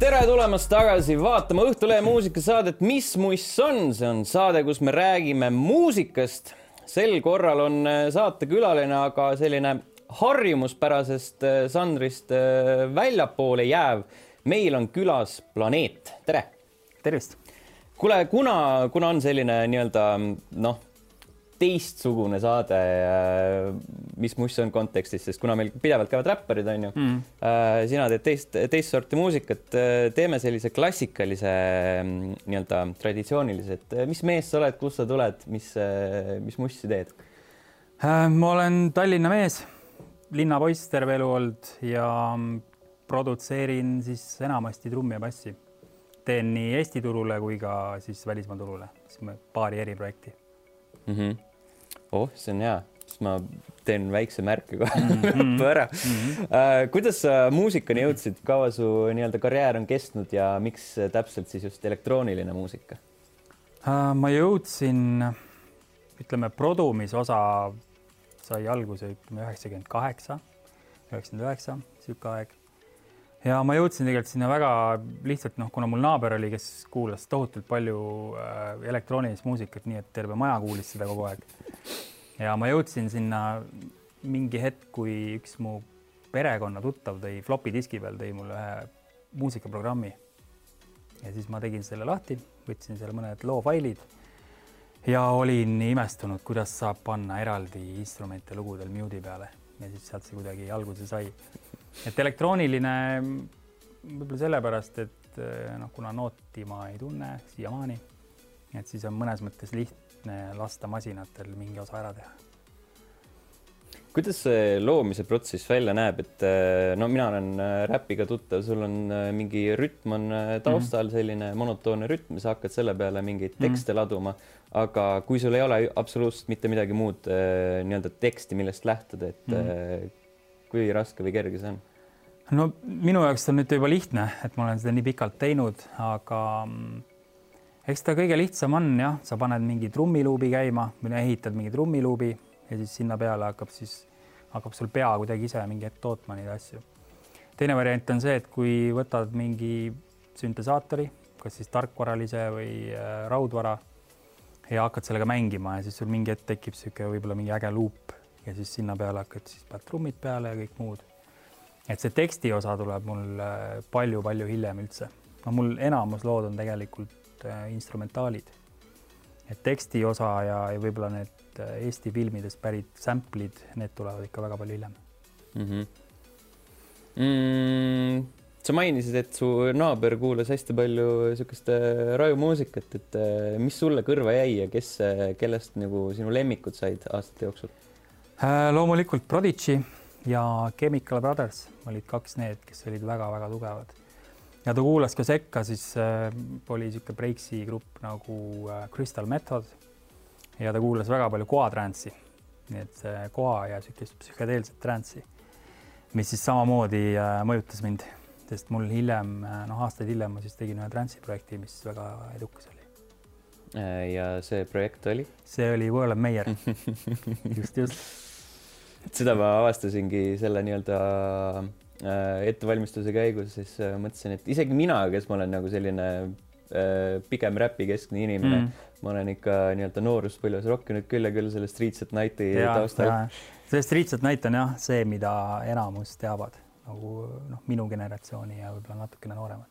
tere tulemast tagasi vaatama Õhtulehe muusikasaadet Mis muss on, see on saade, kus me räägime muusikast. sel korral on äh, saatekülaline aga selline harjumuspärasest äh, žanrist äh, väljapoole jääv. meil on külas Planeet, tere. tervist. kuule, kuna, kuna on selline nii-öelda noh teistsugune saade, äh, mis muss on kontekstis, sest kuna meil pidevalt käivad räpparid, on ju mm., sina teed teist, teist sorti muusikat, äh, teeme sellise klassikalise mm, nii-öelda traditsioonilise, et mis mees sa oled, kust sa tuled, mis, mis mussi teed? ma olen Tallinna mees, linnapoiss terve elu olnud ja produtseerin siis enamasti trummi ja bassi. teen nii Eesti turule kui ka siis välismaa turule, paari eriprojekti mm. -hmm oh, see on hea, siis ma teen väikse märke kohe mm -hmm. ära mm. -hmm. Uh, kuidas sa muusikani jõudsid, kaua su nii-öelda karjäär on kestnud ja miks täpselt siis just elektrooniline muusika uh,? ma jõudsin, ütleme, produmisosa sai alguse ütleme üheksakümmend kaheksa, üheksakümmend üheksa, sihuke aeg. ja ma jõudsin tegelikult sinna väga lihtsalt noh, kuna mul naaber oli, kes kuulas tohutult palju äh, elektroonilist muusikat, nii et terve maja kuulis seda kogu aeg ja ma jõudsin sinna mingi hetk, kui üks mu perekonna tuttav tõi flopi diski peal, tõi mulle ühe muusikaprogrammi. ja siis ma tegin selle lahti, võtsin seal mõned loofailid ja olin imestunud, kuidas saab panna eraldi instrumente lugudel mute'i peale ja siis sealt see kuidagi alguse sai. et elektrooniline võib-olla sellepärast, et noh, kuna nooti ma ei tunne siiamaani, et siis on mõnes mõttes lihtne lihtne lasta masinatel mingi osa ära teha. kuidas see loomise protsess välja näeb, et äh, no mina olen äh, räpiga tuttav, sul on äh, mingi rütm on taustal mm -hmm. selline monotoonne rütm, sa hakkad selle peale mingeid mhm. tekste mm -hmm. laduma, aga kui sul ei ole absoluutselt mitte midagi muud nii-öelda teksti, millest lähtuda, et mm -hmm. kui raske või kerge see on? no minu jaoks on nüüd juba lihtne, et ma olen seda nii pikalt teinud, aga mm, eks ta kõige lihtsam on jah, sa paned mingi trummiluubi käima ehitad mingi trummiluubi ja siis sinna peale hakkab siis, hakkab sul pea kuidagi ise mingi hetk tootma neid asju. teine variant on see, et kui võtad mingi süntesaatori, kas siis tarkvaralise või äh, raudvara ja hakkad sellega mängima ja siis sul mingi hetk tekib niisugune võib-olla mingi äge luup ja siis sinna peale hakkad siis paned trummid peale ja kõik muud. et see teksti osa tuleb mul palju-palju äh, hiljem üldse. no mul enamus lood on tegelikult Äh, instrumentaalid. et teksti osa ja, ja võib-olla need äh, Eesti filmidest pärit sample'id, need tulevad ikka väga palju hiljem mm. -hmm. Mm, sa mainisid, et su naaber kuulas hästi palju niisugust äh, rajumuusikat, et mis sulle kõrva jäi ja kes, kellest nagu sinu lemmikud said aastate jooksul äh,? loomulikult Prodigy ja Chemical Brothers olid kaks need, kes olid väga-väga tugevad ja ta kuulas ka sekka, siis äh, oli niisugune breaksi grupp nagu äh, Crystal Method ja ta kuulas väga palju koatranssi, nii et see koa ja niisugust psühhedeelset transsi, mis siis samamoodi äh, mõjutas mind, sest mul hiljem, noh, aastaid hiljem ma siis tegin ühe transsi projekti, mis väga edukas oli. ja see projekt oli? see oli World of Meyer just, just. seda ma avastasingi selle nii-öelda Äh, ettevalmistuse käigus siis äh, mõtlesin, et isegi mina, kes ma olen nagu selline äh, pigem räpikeskne inimene mm., ma olen ikka nii-öelda nooruspõlves rokkinud küll ja küll selle Streets at Night'i taustal. see Streets at Night on jah see, mida enamus teavad nagu noh, minu generatsiooni ja võib-olla natukene nooremad.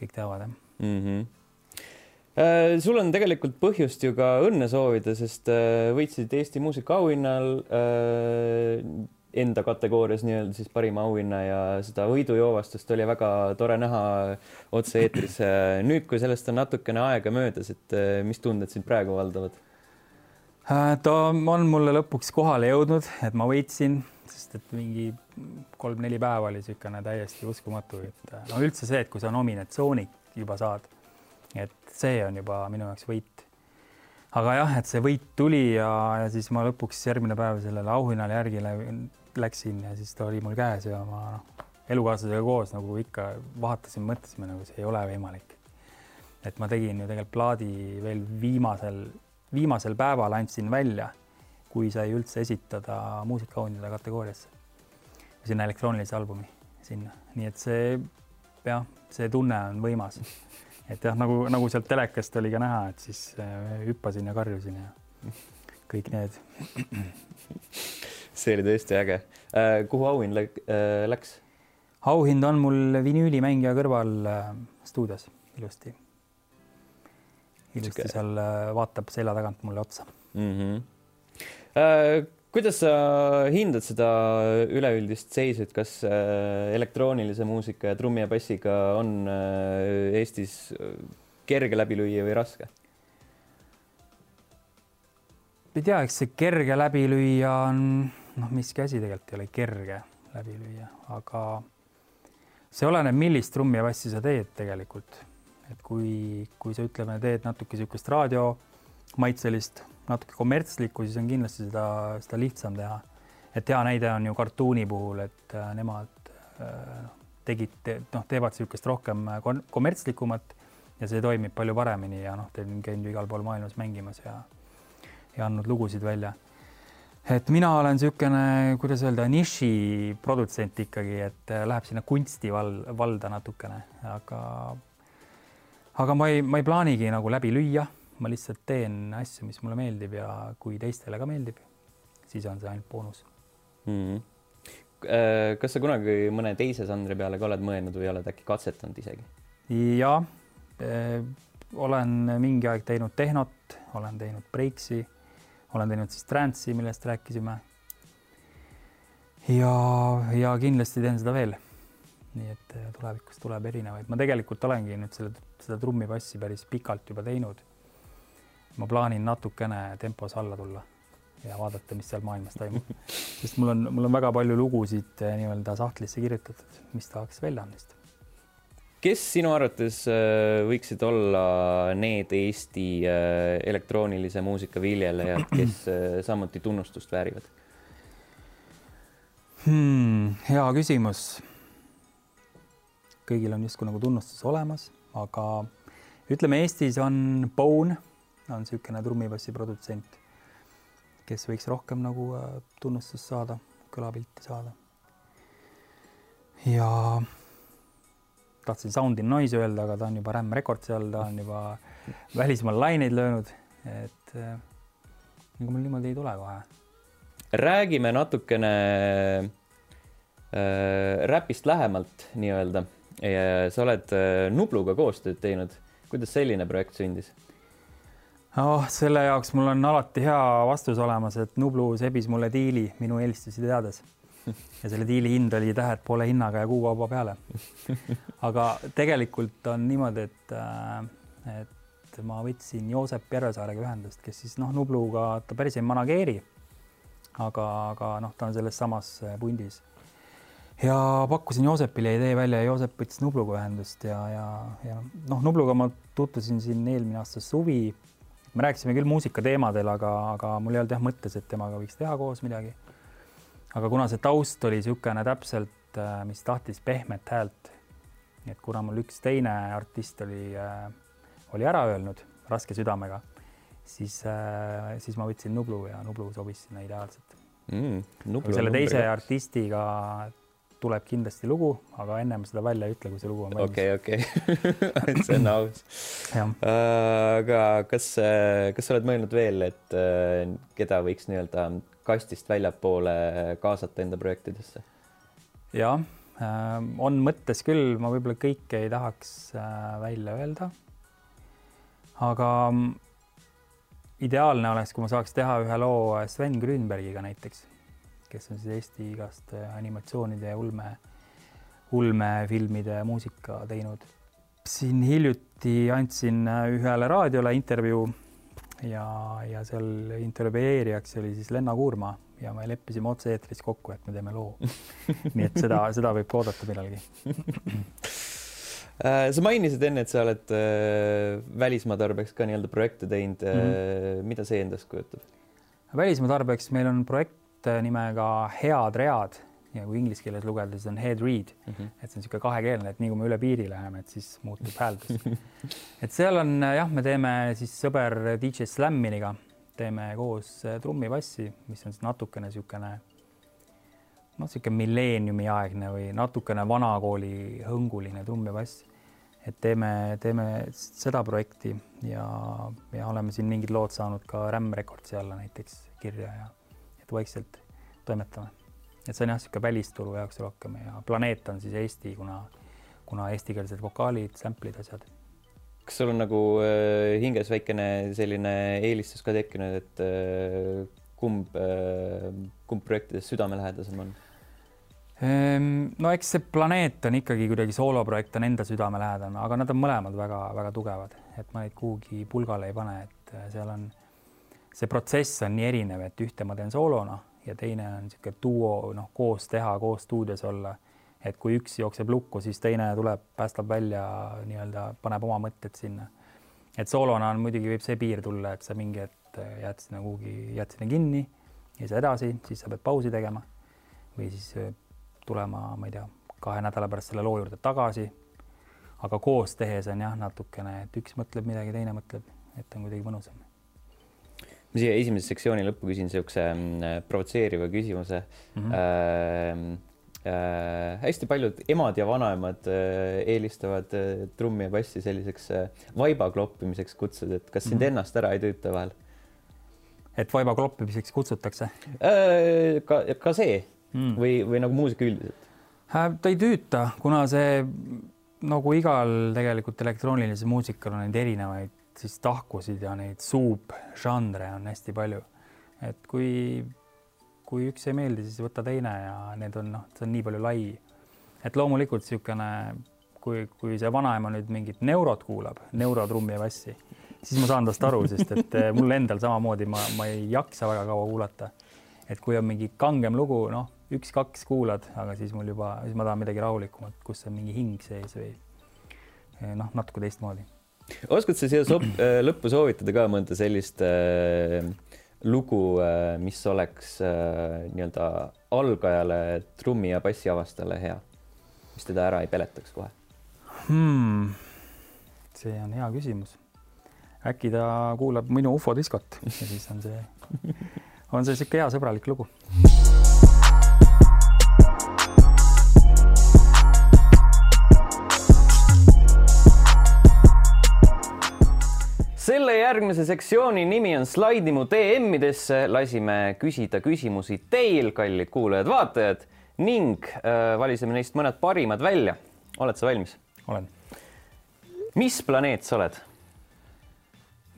kõik teavad jah mm. -hmm sul on tegelikult põhjust ju ka õnne soovida, sest võitsid Eesti muusikaauhinnal enda kategoorias nii-öelda siis parima auhinna ja seda võidujoovastust oli väga tore näha otse-eetris. nüüd, kui sellest on natukene aega möödas, et eh, mis tunded sind praegu valdavad? Äh, ta on mulle lõpuks kohale jõudnud, et ma võitsin, sest et mingi kolm-neli päeva oli niisugune täiesti uskumatu, et äh, no üldse see, et kui sa nominatsiooni juba saad, et see on juba minu jaoks võit aga jah, et see võit tuli ja, ja siis ma lõpuks järgmine päev sellele auhinnale järgi läksin ja siis ta oli mul käes ja ma noh, elukaaslasega koos nagu ikka vaatasime, mõtlesime nagu see ei ole võimalik. et ma tegin ju tegelikult plaadi veel viimasel, viimasel päeval andsin välja, kui sai üldse esitada muusikaauhindade kategooriasse, sinna elektroonilise albumi sinna, nii et see jah, see tunne on võimas. et jah, nagu, nagu sealt telekast oli ka näha, et siis äh, hüppasin ja karjusin ja kõik need. See oli tõesti äge. kuhu auhind läks? auhind on mul vinüülimängija kõrval stuudios ilusti. ilusti seal vaatab selja tagant mulle otsa mm. -hmm kuidas sa hindad seda üleüldist seisu, et kas äh, elektroonilise muusika ja trummi ja bassiga on äh, Eestis äh, kerge läbi lüüa või raske? ei tea, eks see kerge läbi lüüa on, noh, miski asi tegelikult ei ole kerge läbi lüüa, aga see oleneb, millist trummi ja bassi sa teed tegelikult. et kui, kui sa ütleme, teed natuke niisugust raadiomaitselist natuke kommertslikku, siis on kindlasti seda, seda lihtsam teha. et hea näide on ju kartuuni puhul, et äh, nemad äh, tegid te,, noh, teevad niisugust rohkem äh, kommertslikumat ja see toimib palju paremini ja noh, ta on käinud ju igal pool maailmas mängimas ja ja andnud lugusid välja. Et mina olen niisugune, kuidas öelda, niši produtsent ikkagi, et läheb sinna kunstival-, valda natukene, aga aga ma ei, ma ei plaanigi nagu läbi lüüa ma lihtsalt teen asju, mis mulle meeldib ja kui teistele ka meeldib, siis on see ainult boonus mm. -hmm. kas sa kunagi mõne teise žanri peale ka oled mõelnud või oled äkki katsetanud isegi? ja äh, olen mingi aeg teinud tehnot, olen teinud breiksi, olen teinud siis trance'i, millest rääkisime. ja, ja kindlasti teen seda veel. nii et tulevikus tuleb erinevaid, ma tegelikult olengi nüüd selle, seda trummipassi päris pikalt juba teinud ma plaanin natukene tempos alla tulla ja vaadata, mis seal maailmas toimub. sest mul on, mul on väga palju lugusid eh, nii-öelda sahtlisse kirjutatud, mis tahaks välja anda. Kes sinu arvates eh, võiksid olla need Eesti eh, elektroonilise muusika viljelejad, kes samuti tunnustust väärivad hmm,? hea küsimus. kõigil on justkui nagu tunnustus olemas, aga ütleme, Eestis on Bone on niisugune trummipassi produtsent, kes võiks rohkem nagu äh, tunnustust saada, kõlapilti saada. ja tahtsin Sound in Noise öelda, aga ta on juba Ram Records all, ta on juba välismaal laineid löönud, et ega äh, mul niimoodi ei tule kohe. räägime natukene äh, räpist lähemalt nii-öelda. sa oled äh, Nubluga koostööd teinud, kuidas selline projekt sündis? oh, selle jaoks mul on alati hea vastus olemas, et Nublu sebis mulle diili minu eelistusi teades. ja selle diili hind oli tähed poole hinnaga ja kuukauba peale. aga tegelikult on niimoodi, et, äh, et ma võtsin Joosep Järvesaarega ühendust, kes siis noh, Nubluga ta päris ei manageeri. aga, aga noh, ta on selles samas pundis. ja pakkusin Joosepile idee välja ja Joosep võttis Nubluga ühendust ja, ja, ja noh, Nubluga ma tutvusin siin eelmine aasta suvi me rääkisime küll muusika teemadel, aga, aga mul ei olnud jah mõttes, et temaga võiks teha koos midagi. Aga kuna see taust oli niisugune täpselt, äh, mis tahtis pehmet häält, et kuna mul üks teine artist oli, äh, oli ära öelnud raske südamega, siis, äh, siis ma võtsin Nublu ja Nublu sobis sinna ideaalselt mm,. selle teise artistiga tuleb kindlasti lugu, aga ennem seda välja ei ütle, kui see lugu on valmis. okei, okei, see on aus. Aga kas, kas sa oled mõelnud veel, et keda võiks nii-öelda kastist väljapoole kaasata enda projektidesse? ja on mõttes küll, ma võib-olla kõike ei tahaks välja öelda. aga mm, ideaalne oleks, kui ma saaks teha ühe loo Sven Grünbergiga näiteks kes on siis Eesti igast äh, animatsioonide ja ulme, ulmefilmide muusika teinud. siin hiljuti andsin äh, ühele raadiole intervjuu ja, ja seal intervjueerijaks oli siis Lenna Kuurma ja me leppisime otse-eetris kokku, et me teeme loo. nii et seda, seda võib ka oodata millalgi äh, sa mainisid enne, et sa oled äh, välismaa tarbeks ka nii-öelda projekte teinud mm. -hmm. mida see endast kujutab? välismaa tarbeks meil on projekt nimega Head read ja kui inglise keeles lugeda, siis on head read mm, -hmm. et see on niisugune kahekeelne, et nii kui me üle piiri läheme, et siis muutub hääldus et seal on jah, me teeme siis sõber DJ Slamminiga, teeme koos äh, trummipassi, mis on siis natukene niisugune noh, niisugune milleeniumi aegne või natukene vanakooli hõnguline trummipass. et teeme, teeme seda projekti ja, ja oleme siin mingid lood saanud ka Rämm Recordsi alla näiteks kirja ja et vaikselt toimetame. Et see on jah, niisugune välisturu jaoks rohkem ja Planeet on siis Eesti, kuna, kuna eestikeelsed vokaalid, sample'id, asjad kas sul on nagu äh, hinges väikene selline eelistus ka tekkinud, et äh, kumb äh,, kumb projektidest südamelähedasem on? Ehm, no eks see planeet on ikkagi kuidagi sooloprojekt on enda südamelähedane, aga nad on mõlemad väga-väga tugevad, et ma neid kuhugi pulgale ei pane, et äh, seal on, see protsess on nii erinev, et ühte ma teen soolona ja teine on niisugune duo, noh, koos teha, koos stuudios olla. et kui üks jookseb lukku, siis teine tuleb, päästab välja nii-öelda, paneb oma mõtted sinna. et soolona on muidugi võib see piir tulla, et sa mingi hetk jääd sinna kuhugi, jääd sinna kinni ja siis edasi, siis sa pead pausi tegema või siis äh, tulema, ma ei tea, kahe nädala pärast selle loo juurde tagasi. aga koos tehes on jah, natukene, et üks mõtleb midagi, teine mõtleb, et on kuidagi mõnusam. Ma siia esimese sektsiooni lõppu küsin niisuguse mm, provotseeriva küsimuse mm. -hmm. Äh, äh, hästi paljud emad ja vanaemad äh, eelistavad äh, trummi ja bassi selliseks äh, vaiba kloppimiseks kutsuda, et kas sind mm -hmm. ennast ära ei tüüta vahel? et vaiba kloppimiseks kutsutakse äh,? ka, ka see mm. või, või nagu muusika üldiselt? Äh, ta ei tüüta, kuna see nagu igal tegelikult elektroonilisel muusikal on neid erinevaid siis tahkusid ja neid subžanre on hästi palju. et kui, kui üks ei meeldi, siis võta teine ja need on noh, see on nii palju lai. et loomulikult niisugune, kui, kui see vanaema nüüd mingit neurot kuulab, neurotrummi ja bassi, siis ma saan tast aru, sest et eh, mul endal samamoodi ma, ma ei jaksa väga kaua kuulata. et kui on mingi kangem lugu, noh üks-kaks kuulad, aga siis mul juba, siis ma tahan midagi rahulikumat, kus on mingi hing sees või eh, noh, natuke teistmoodi. Oskad sa siia sop, äh, lõppu soovitada ka mõnda sellist äh, lugu äh,, mis oleks äh, nii-öelda algajale trummi ja bassi avastajale hea, mis teda ära ei peletaks kohe hmm.? see on hea küsimus. äkki ta kuulab minu ufodiskot ja siis on see, on see niisugune hea sõbralik lugu järgmise sektsiooni nimi on Slaidi mu DM-idesse, lasime küsida küsimusi teil, kallid kuulajad-vaatajad ning äh, valisime neist mõned parimad välja. oled sa valmis? olen. mis planeet sa oled?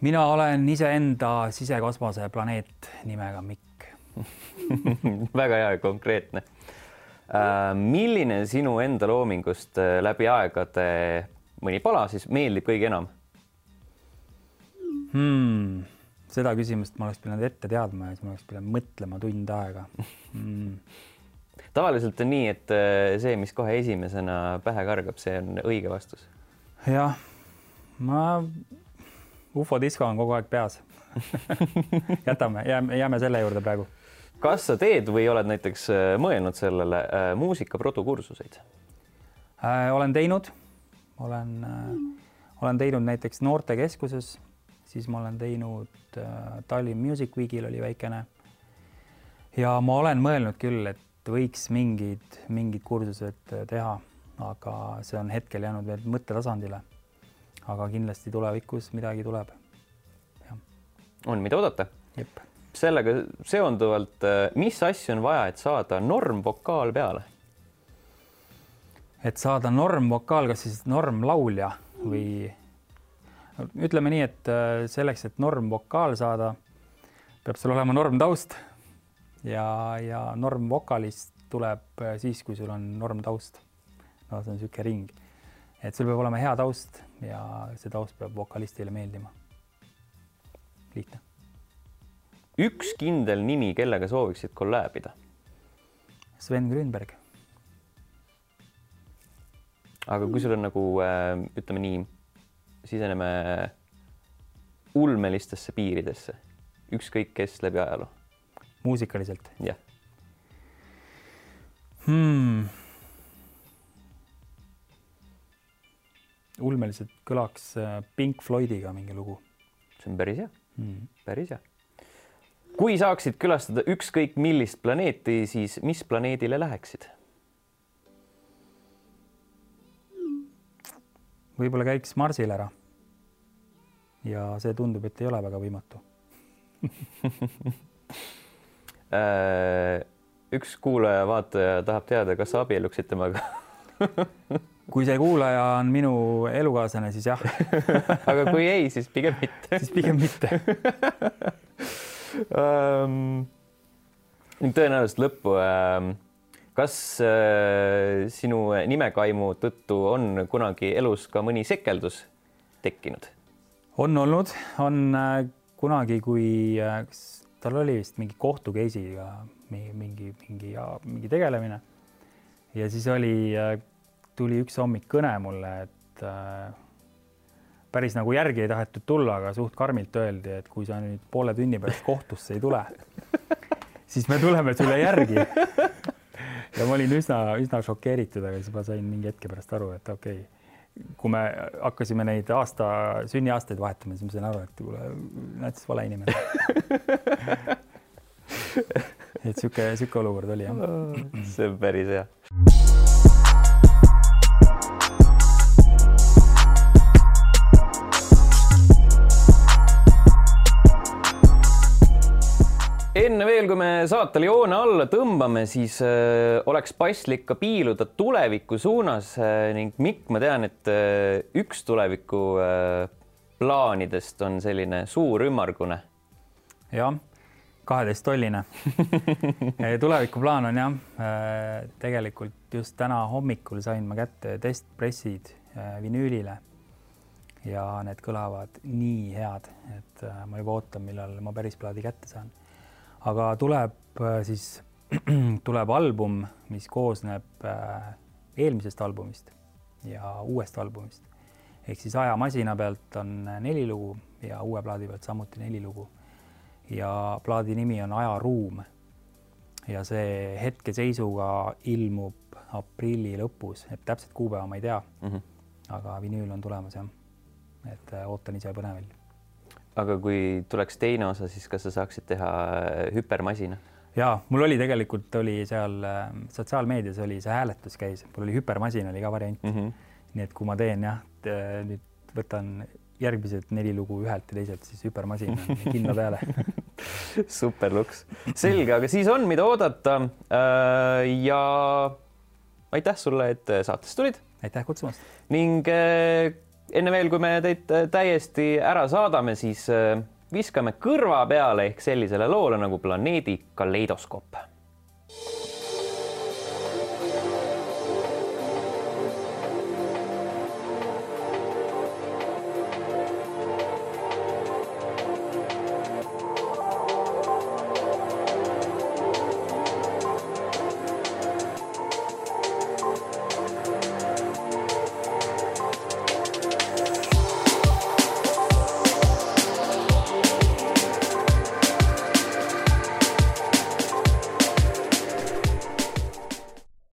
mina olen iseenda sisekosmose planeet nimega Mikk väga hea ja konkreetne äh,. milline sinu enda loomingust äh, läbi aegade mõni pala siis meeldib kõige enam? Hmm,? seda küsimust ma oleks pidanud ette teadma ja siis ma oleks pidanud mõtlema tund aega hmm.. tavaliselt on nii, et äh, see, mis kohe esimesena pähe kargab, see on õige vastus. jah, ma, ufodisko on kogu aeg peas jätame, jääme, jääme selle juurde praegu. kas sa teed või oled näiteks äh, mõelnud sellele äh, muusikaprodukursuseid äh,? olen teinud, olen äh,, olen teinud näiteks noortekeskuses siis ma olen teinud äh, Tallinn Music Weekil oli väikene. ja ma olen mõelnud küll, et võiks mingid, mingid kursused äh, teha, aga see on hetkel jäänud veel mõttetasandile. aga kindlasti tulevikus midagi tuleb. on, mida oodata. sellega seonduvalt, äh, mis asju on vaja, et saada normvokaal peale? et saada normvokaal, kas siis normlaulja või ütleme nii, et äh, selleks, et normvokaal saada, peab sul olema normtaust ja, ja normvokaalist tuleb äh, siis, kui sul on normtaust. no see on niisugune ring, et sul peab olema hea taust ja see taust peab vokalistile meeldima. lihtne. üks kindel nimi, kellega sooviksid kolläbida? Sven Grünberg. aga kui sul on nagu äh, ütleme nii siseneme ulmelistesse piiridesse, ükskõik kes läbi ajaloo. muusikaliselt? jah hmm.. ulmeliselt kõlaks äh, Pink Floydiga mingi lugu. see on päris hea hmm., päris hea. kui saaksid külastada ükskõik millist planeeti, siis mis planeedile läheksid? Võib-olla käiks Marsil ära. ja see tundub, et ei ole väga võimatu Äh, üks kuulaja-vaataja tahab teada, kas sa abielluksid temaga kui see kuulaja on minu elukaaslane, siis jah aga kui ei, siis pigem mitte siis pigem mitte um,. tõenäoliselt lõppu um, kas äh, sinu nimekaimu tõttu on kunagi elus ka mõni sekeldus tekkinud? on olnud, on äh, kunagi, kui äh, tal oli vist mingi kohtu case'iga mingi, mingi, mingi, mingi tegelemine. ja siis oli, tuli üks hommik kõne mulle, et päris nagu järgi ei tahetud tulla, aga suht karmilt öeldi, et kui sa nüüd poole tunni pärast kohtusse ei tule, siis me tuleme sulle järgi. Ja ma olin üsna, üsna šokeeritud, aga siis ma sain mingi hetke pärast aru, et okei okay kui me hakkasime neid aasta, sünniaastaid vahetama, siis ma sain aru, et kuule, näed, vale inimene et sihuke, sihuke olukord oli jah. see on päris hea. Saatele joone alla tõmbame, siis äh, oleks paslik ka piiluda tuleviku suunas äh, ning Mikk, ma tean, et äh, üks tuleviku plaanidest on selline suur ümmargune. jah, kaheteisttolline tulevikuplaan on jah, tegelikult just täna hommikul sain ma kätte testpressid vinüülile. Ja need kõlavad nii head, et ma juba ootan, millal ma päris plaadi kätte saan aga tuleb äh, siis, tuleb album, mis koosneb äh, eelmisest albumist ja uuest albumist. ehk siis Ajamasina pealt on neli lugu ja uue plaadi pealt samuti neli lugu. ja plaadi nimi on Ajaruum. ja see hetkeseisuga ilmub aprilli lõpus, et täpset kuupäeva ma ei tea mm. -hmm. aga vinüül on tulemas jah. et äh, ootan ise põnevil aga kui tuleks teine osa, siis kas sa saaksid teha äh, hüpermasina? ja mul oli tegelikult oli seal äh, sotsiaalmeedias oli see hääletus käis, mul oli hüpermasin oli ka variant mm. -hmm. nii et kui ma teen jah, nüüd võtan järgmised neli lugu ühelt ja teiselt, siis hüpermasin on kindla peale super luks, selge, aga siis on, mida oodata. Äh, ja aitäh sulle, et saatesse tulid. aitäh kutsumast. ning enne veel, kui me teid äh, täiesti ära saadame, siis äh, viskame kõrva peale ehk sellisele loole nagu Planeedi kaleidoskoop